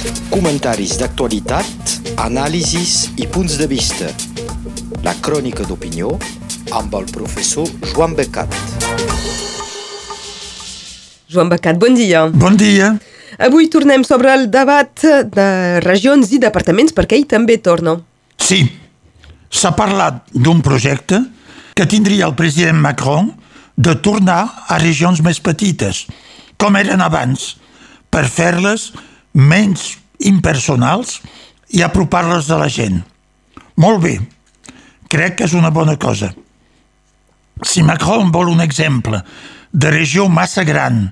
Comentaris d'actualitat, anàlisis i punts de vista. La crònica d'opinió amb el professor Joan Becat. Joan Becat, bon dia. Bon dia. Avui tornem sobre el debat de regions i departaments perquè ell també torna. Sí, s'ha parlat d'un projecte que tindria el president Macron de tornar a regions més petites, com eren abans, per fer-les menys impersonals i apropar-les a la gent. Molt bé, crec que és una bona cosa. Si Macron vol un exemple de regió massa gran,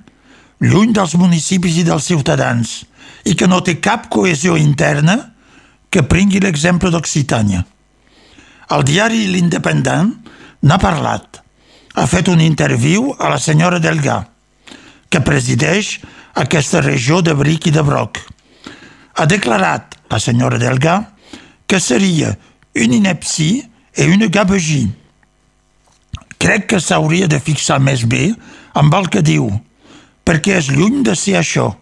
lluny dels municipis i dels ciutadans, i que no té cap cohesió interna, que pringui l'exemple d'Occitània. El diari L'Independent n'ha parlat. Ha fet un interviu a la senyora Delgà, que presideix aquesta regió de Bric i de Broc. Ha declarat la senyora Delgà que seria una inepcie i una gabegie. Crec que s'hauria de fixar més bé amb el que diu, perquè és lluny de ser això,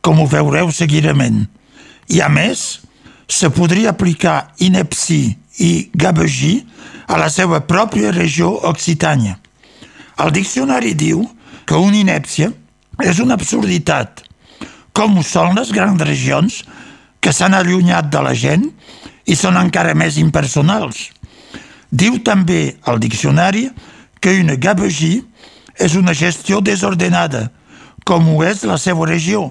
com ho veureu seguidament. I a més, se podria aplicar inepcie i gabegie a la seva pròpia regió Occitània. El diccionari diu que una inèpcia és una absurditat, com ho són les grans regions que s'han allunyat de la gent i són encara més impersonals. Diu també el diccionari que una gabegie és una gestió desordenada, com ho és la seva regió,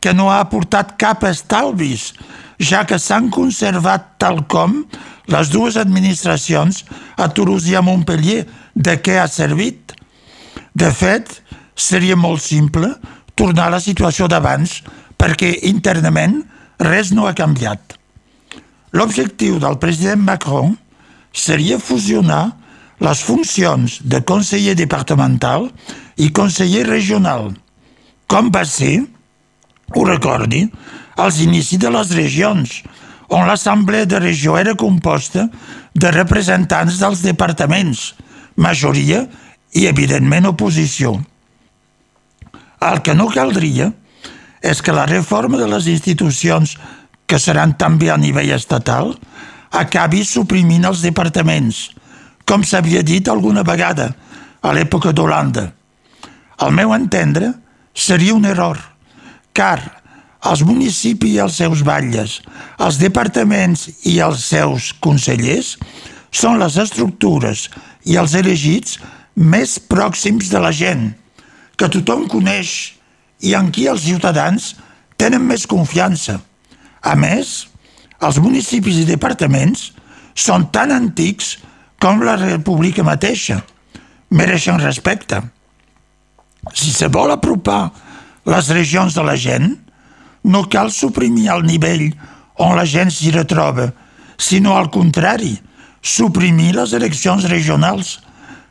que no ha aportat cap estalvis, ja que s'han conservat tal com les dues administracions a Toulouse i a Montpellier de què ha servit. De fet, seria molt simple tornar a la situació d'abans perquè internament res no ha canviat. L'objectiu del president Macron seria fusionar les funcions de conseller departamental i conseller regional, com va ser, ho recordi, als inicis de les regions, on l'Assemblea de Regió era composta de representants dels departaments, majoria i, evidentment, oposició. El que no caldria és que la reforma de les institucions, que seran també a nivell estatal, acabi suprimint els departaments, com s'havia dit alguna vegada a l'època d'Holanda. Al meu entendre, seria un error, car els municipis i els seus batlles, els departaments i els seus consellers són les estructures i els elegits més pròxims de la gent, que tothom coneix i en qui els ciutadans tenen més confiança. A més, els municipis i departaments són tan antics com la república mateixa. Mereixen respecte. Si se vol apropar les regions de la gent, no cal suprimir el nivell on la gent s'hi retroba, sinó al contrari, suprimir les eleccions regionals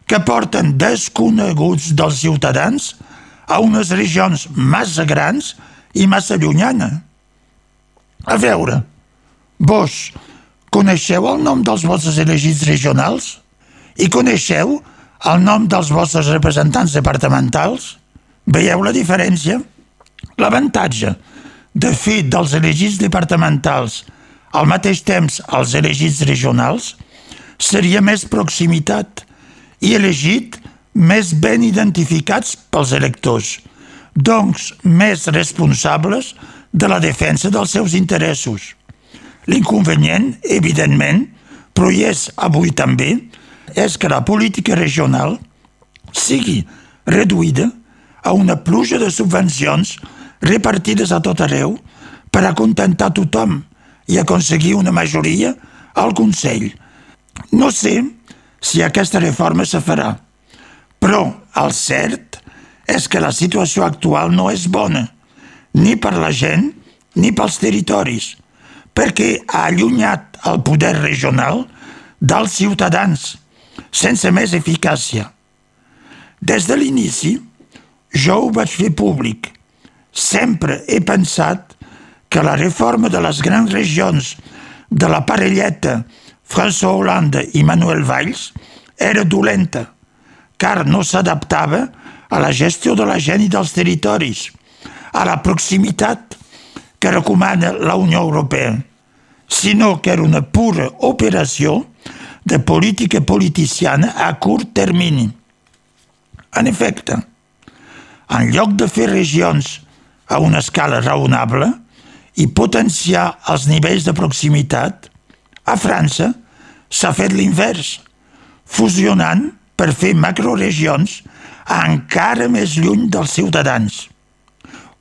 que porten desconeguts dels ciutadans a unes regions massa grans i massa llunyanes. A veure, vos coneixeu el nom dels vostres elegits regionals? I coneixeu el nom dels vostres representants departamentals? Veieu la diferència? L'avantatge de fer dels elegits departamentals al mateix temps els elegits regionals seria més proximitat i elegit més ben identificats pels electors, doncs més responsables de la defensa dels seus interessos. L'inconvenient, evidentment, però hi és avui també, és que la política regional sigui reduïda a una pluja de subvencions repartides a tot arreu per acontentar tothom i aconseguir una majoria al Consell. No sé si aquesta reforma se farà, però el cert és que la situació actual no és bona, ni per la gent ni pels territoris, perquè ha allunyat el poder regional dels ciutadans, sense més eficàcia. Des de l'inici, jo ho vaig fer públic. Sempre he pensat que la reforma de les grans regions de la parelleta François Hollande i Manuel Valls era dolenta, car no s'adaptava a la gestió de la gent i dels territoris, a la proximitat que recomana la Unió Europea, sinó que era una pura operació de política politiciana a curt termini. En efecte, en lloc de fer regions a una escala raonable i potenciar els nivells de proximitat, a França s'ha fet l'invers, fusionant per fer macroregions encara més lluny dels ciutadans.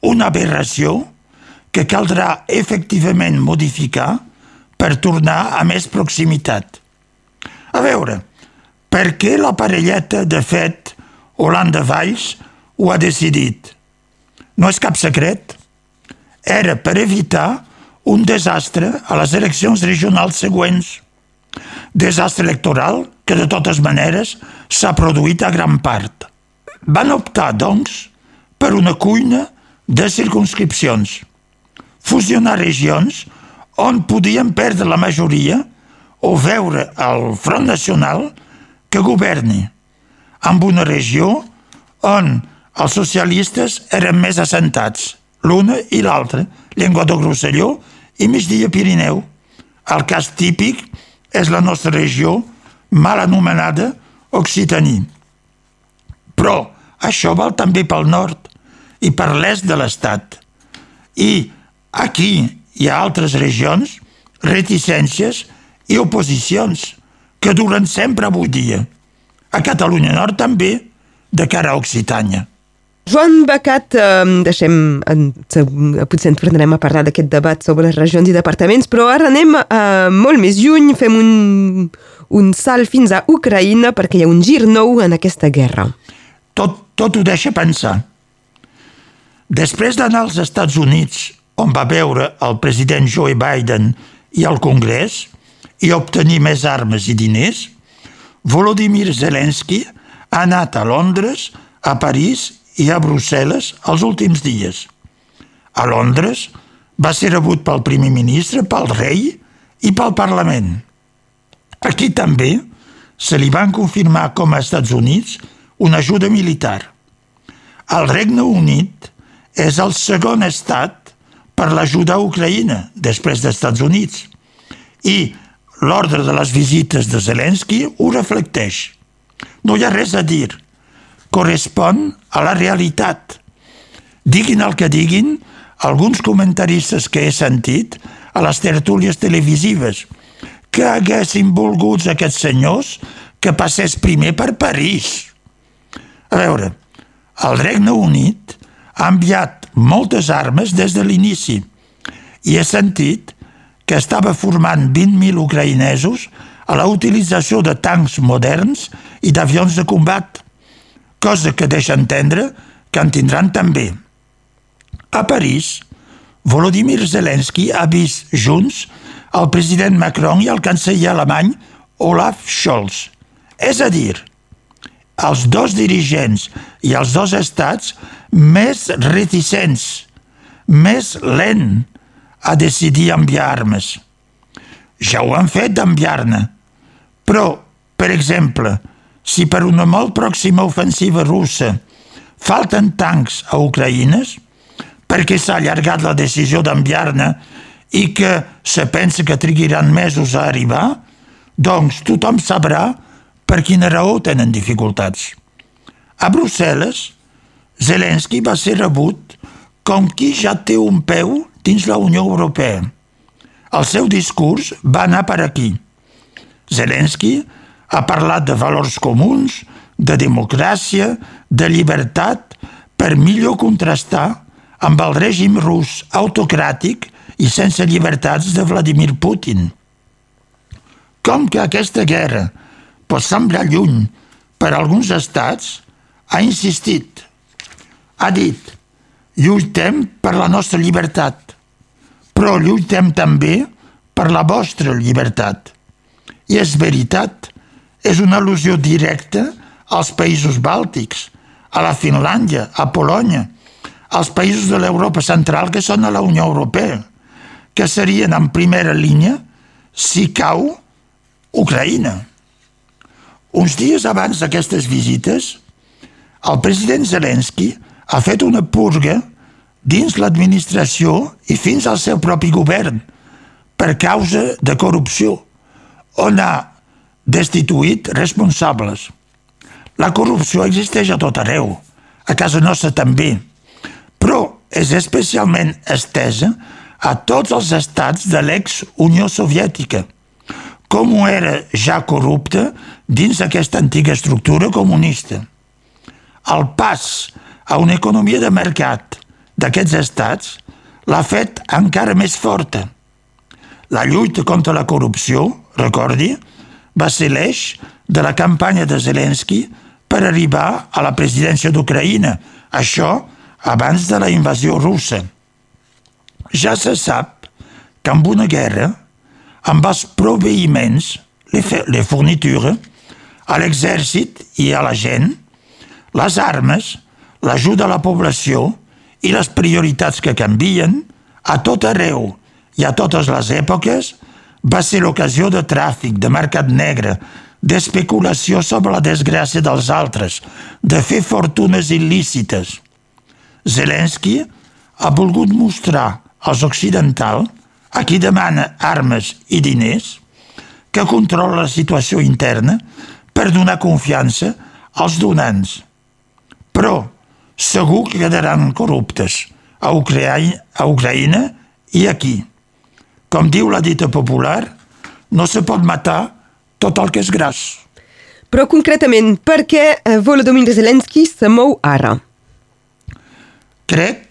Una aberració que caldrà efectivament modificar per tornar a més proximitat. A veure, per què la parelleta, de fet, Holanda Valls ho ha decidit? No és cap secret. Era per evitar un desastre a les eleccions regionals següents. Desastre electoral que, de totes maneres, s'ha produït a gran part. Van optar, doncs, per una cuina de circunscripcions. Fusionar regions on podien perdre la majoria o veure el Front Nacional que governi amb una regió on els socialistes eren més assentats, l'una i l'altra, Llenguadoc-Rosselló i Migdia Pirineu. El cas típic és la nostra regió mal anomenada Occitanie. Però això val també pel nord i per l'est de l'Estat. I aquí hi ha altres regions, reticències i oposicions que duren sempre avui dia. A Catalunya Nord també, de cara a Occitània. Joan Becat, eh, deixem, eh, potser ens tornarem a parlar d'aquest debat sobre les regions i departaments, però ara anem eh, molt més lluny, fem un, un salt fins a Ucraïna perquè hi ha un gir nou en aquesta guerra. Tot, tot ho deixa pensar. Després d'anar als Estats Units, on va veure el president Joe Biden i el Congrés, i obtenir més armes i diners, Volodymyr Zelensky ha anat a Londres, a París i a Brussel·les els últims dies. A Londres va ser rebut pel primer ministre, pel rei i pel Parlament. Aquí també se li van confirmar com a Estats Units una ajuda militar. El Regne Unit és el segon estat per l'ajuda a Ucraïna, després dels Estats Units. I l'ordre de les visites de Zelensky ho reflecteix. No hi ha res a dir correspon a la realitat. Diguin el que diguin, alguns comentaristes que he sentit a les tertúlies televisives que haguessin volgut aquests senyors que passés primer per París. A veure, el Regne Unit ha enviat moltes armes des de l'inici i he sentit que estava formant 20.000 ucraïnesos a la utilització de tancs moderns i d'avions de combat cosa que deixa entendre que en tindran també. A París, Volodymyr Zelensky ha vist junts el president Macron i el canceller alemany Olaf Scholz. És a dir, els dos dirigents i els dos estats més reticents, més lent a decidir enviar armes. Ja ho han fet d'enviar-ne, però, per exemple, si per una molt pròxima ofensiva russa falten tancs a Ucraïnes, perquè s'ha allargat la decisió d'enviar-ne i que se pensa que triguiran mesos a arribar, doncs tothom sabrà per quina raó tenen dificultats. A Brussel·les, Zelensky va ser rebut com qui ja té un peu dins la Unió Europea. El seu discurs va anar per aquí. Zelensky ha parlat de valors comuns, de democràcia, de llibertat, per millor contrastar amb el règim rus autocràtic i sense llibertats de Vladimir Putin. Com que aquesta guerra pot semblar lluny per a alguns estats, ha insistit. Ha dit, lluitem per la nostra llibertat, però lluitem també per la vostra llibertat. I és veritat, és una al·lusió directa als països bàltics, a la Finlàndia, a Polònia, als països de l'Europa central que són a la Unió Europea, que serien en primera línia si cau Ucraïna. Uns dies abans d'aquestes visites, el president Zelensky ha fet una purga dins l'administració i fins al seu propi govern per causa de corrupció, on ha destituït responsables. La corrupció existeix a tot arreu, a casa nostra també, però és especialment estesa a tots els estats de l'ex-Unió Soviètica, com ho era ja corrupta dins aquesta antiga estructura comunista. El pas a una economia de mercat d'aquests estats l'ha fet encara més forta. La lluita contra la corrupció, recordi, va ser l'eix de la campanya de Zelensky per arribar a la presidència d'Ucraïna, això abans de la invasió russa. Ja se sap que amb una guerra, amb els proveïments, les fournitures, a l'exèrcit i a la gent, les armes, l'ajuda a la població i les prioritats que canvien, a tot arreu i a totes les èpoques, va ser l'ocasió de tràfic, de mercat negre, d'especulació sobre la desgràcia dels altres, de fer fortunes il·lícites. Zelensky ha volgut mostrar als occidentals, a qui demana armes i diners, que controla la situació interna per donar confiança als donants. Però segur que quedaran corruptes a a Ucraïna i aquí. Com diu la dita popular, no se pot matar tot el que és gras. Però concretament, per què eh, Volodymyr Zelensky se mou ara? Crec,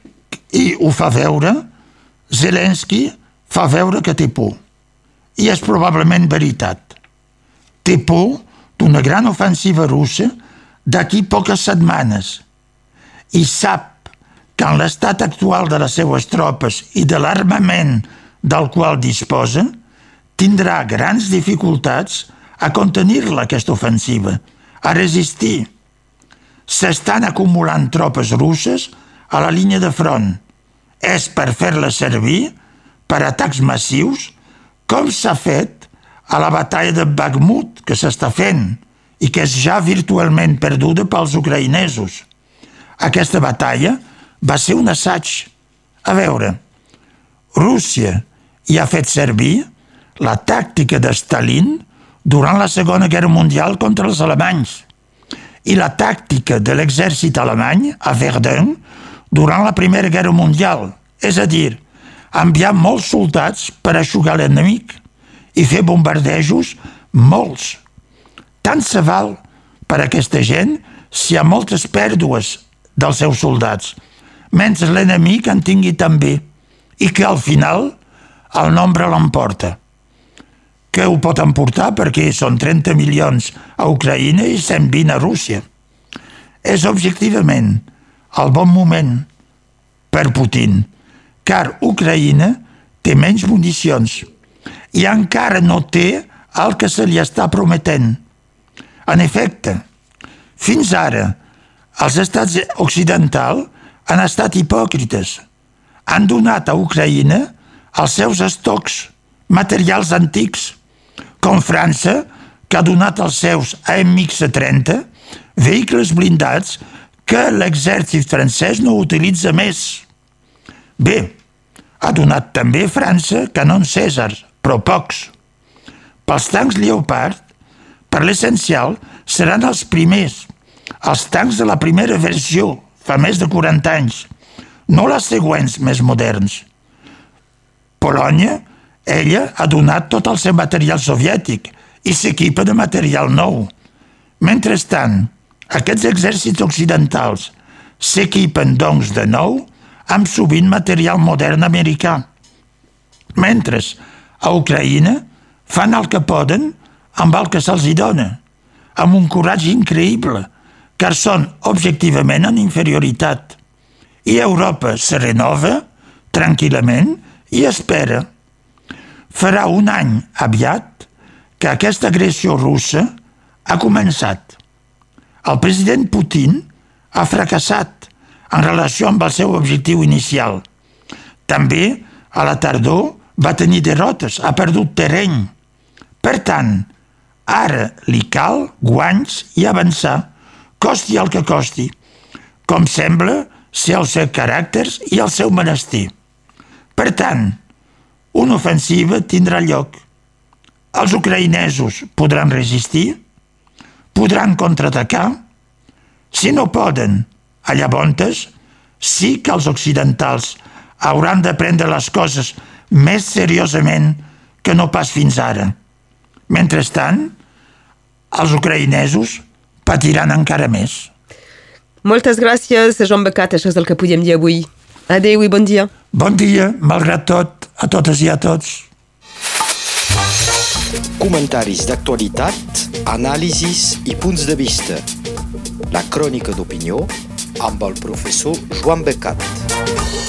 i ho fa veure, Zelensky fa veure que té por. I és probablement veritat. Té por d'una gran ofensiva russa d'aquí poques setmanes i sap que en l'estat actual de les seues tropes i de l'armament del qual disposa, tindrà grans dificultats a contenir-la, aquesta ofensiva, a resistir. S'estan acumulant tropes russes a la línia de front. És per fer-la servir per atacs massius, com s'ha fet a la batalla de Bakhmut, que s'està fent i que és ja virtualment perduda pels ucraïnesos. Aquesta batalla va ser un assaig. A veure, Rússia hi ha fet servir la tàctica de Stalin durant la Segona Guerra Mundial contra els alemanys i la tàctica de l'exèrcit alemany a Verdun durant la Primera Guerra Mundial, és a dir, enviar molts soldats per aixugar l'enemic i fer bombardejos molts. Tant se val per aquesta gent si hi ha moltes pèrdues dels seus soldats, mentre l'enemic en tingui també, i que al final el nombre l'emporta. Que ho pot emportar perquè són 30 milions a Ucraïna i 120 a Rússia. És objectivament el bon moment per Putin, car Ucraïna té menys municions i encara no té el que se li està prometent. En efecte, fins ara els estats occidentals han estat hipòcrites. Han donat a Ucraïna els seus estocs materials antics, com França, que ha donat els seus AMX-30, vehicles blindats que l'exèrcit francès no utilitza més. Bé, ha donat també França canons César, però pocs. Pels tancs Leopard, per l'essencial, seran els primers, els tancs de la primera versió, fa més de 40 anys, no les següents més moderns. Polònia, ella ha donat tot el seu material soviètic i s'equipa de material nou. Mentrestant, aquests exèrcits occidentals s'equipen, doncs, de nou amb sovint material modern americà. Mentre a Ucraïna fan el que poden amb el que se'ls dona, amb un coratge increïble, car són objectivament en inferioritat. I Europa se renova tranquil·lament i espera. Farà un any aviat que aquesta agressió russa ha començat. El president Putin ha fracassat en relació amb el seu objectiu inicial. També, a la tardor, va tenir derrotes, ha perdut terreny. Per tant, ara li cal guanys i avançar costi el que costi, com sembla ser els seus caràcters i el seu menester. Per tant, una ofensiva tindrà lloc. Els ucraïnesos podran resistir? Podran contraatacar? Si no poden, a llavors sí que els occidentals hauran de prendre les coses més seriosament que no pas fins ara. Mentrestant, els ucraïnesos patiran encara més. Moltes gràcies, Joan Becat, això és el que podíem dir avui. Adéu i bon dia. Bon dia, malgrat tot, a totes i a tots. Comentaris d'actualitat, anàlisis i punts de vista. La crònica d'opinió amb el professor Joan Becat.